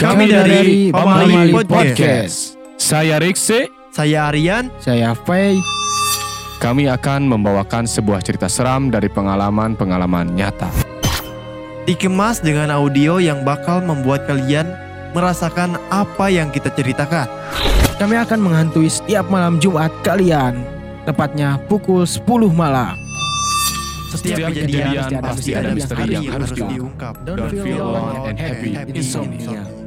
Kami dari Pamali Podcast. Podcast. Saya Rikse, Saya Aryan. Saya Fei. kami akan membawakan sebuah cerita seram dari pengalaman-pengalaman nyata. Dikemas dengan audio yang bakal membuat kalian merasakan apa yang kita ceritakan. Kami akan menghantui setiap malam Jumat kalian. Tepatnya pukul 10 malam. Setiap kejadian pasti ada misteri yang harus diungkap. Don't Don't feel alone and happy insomnia.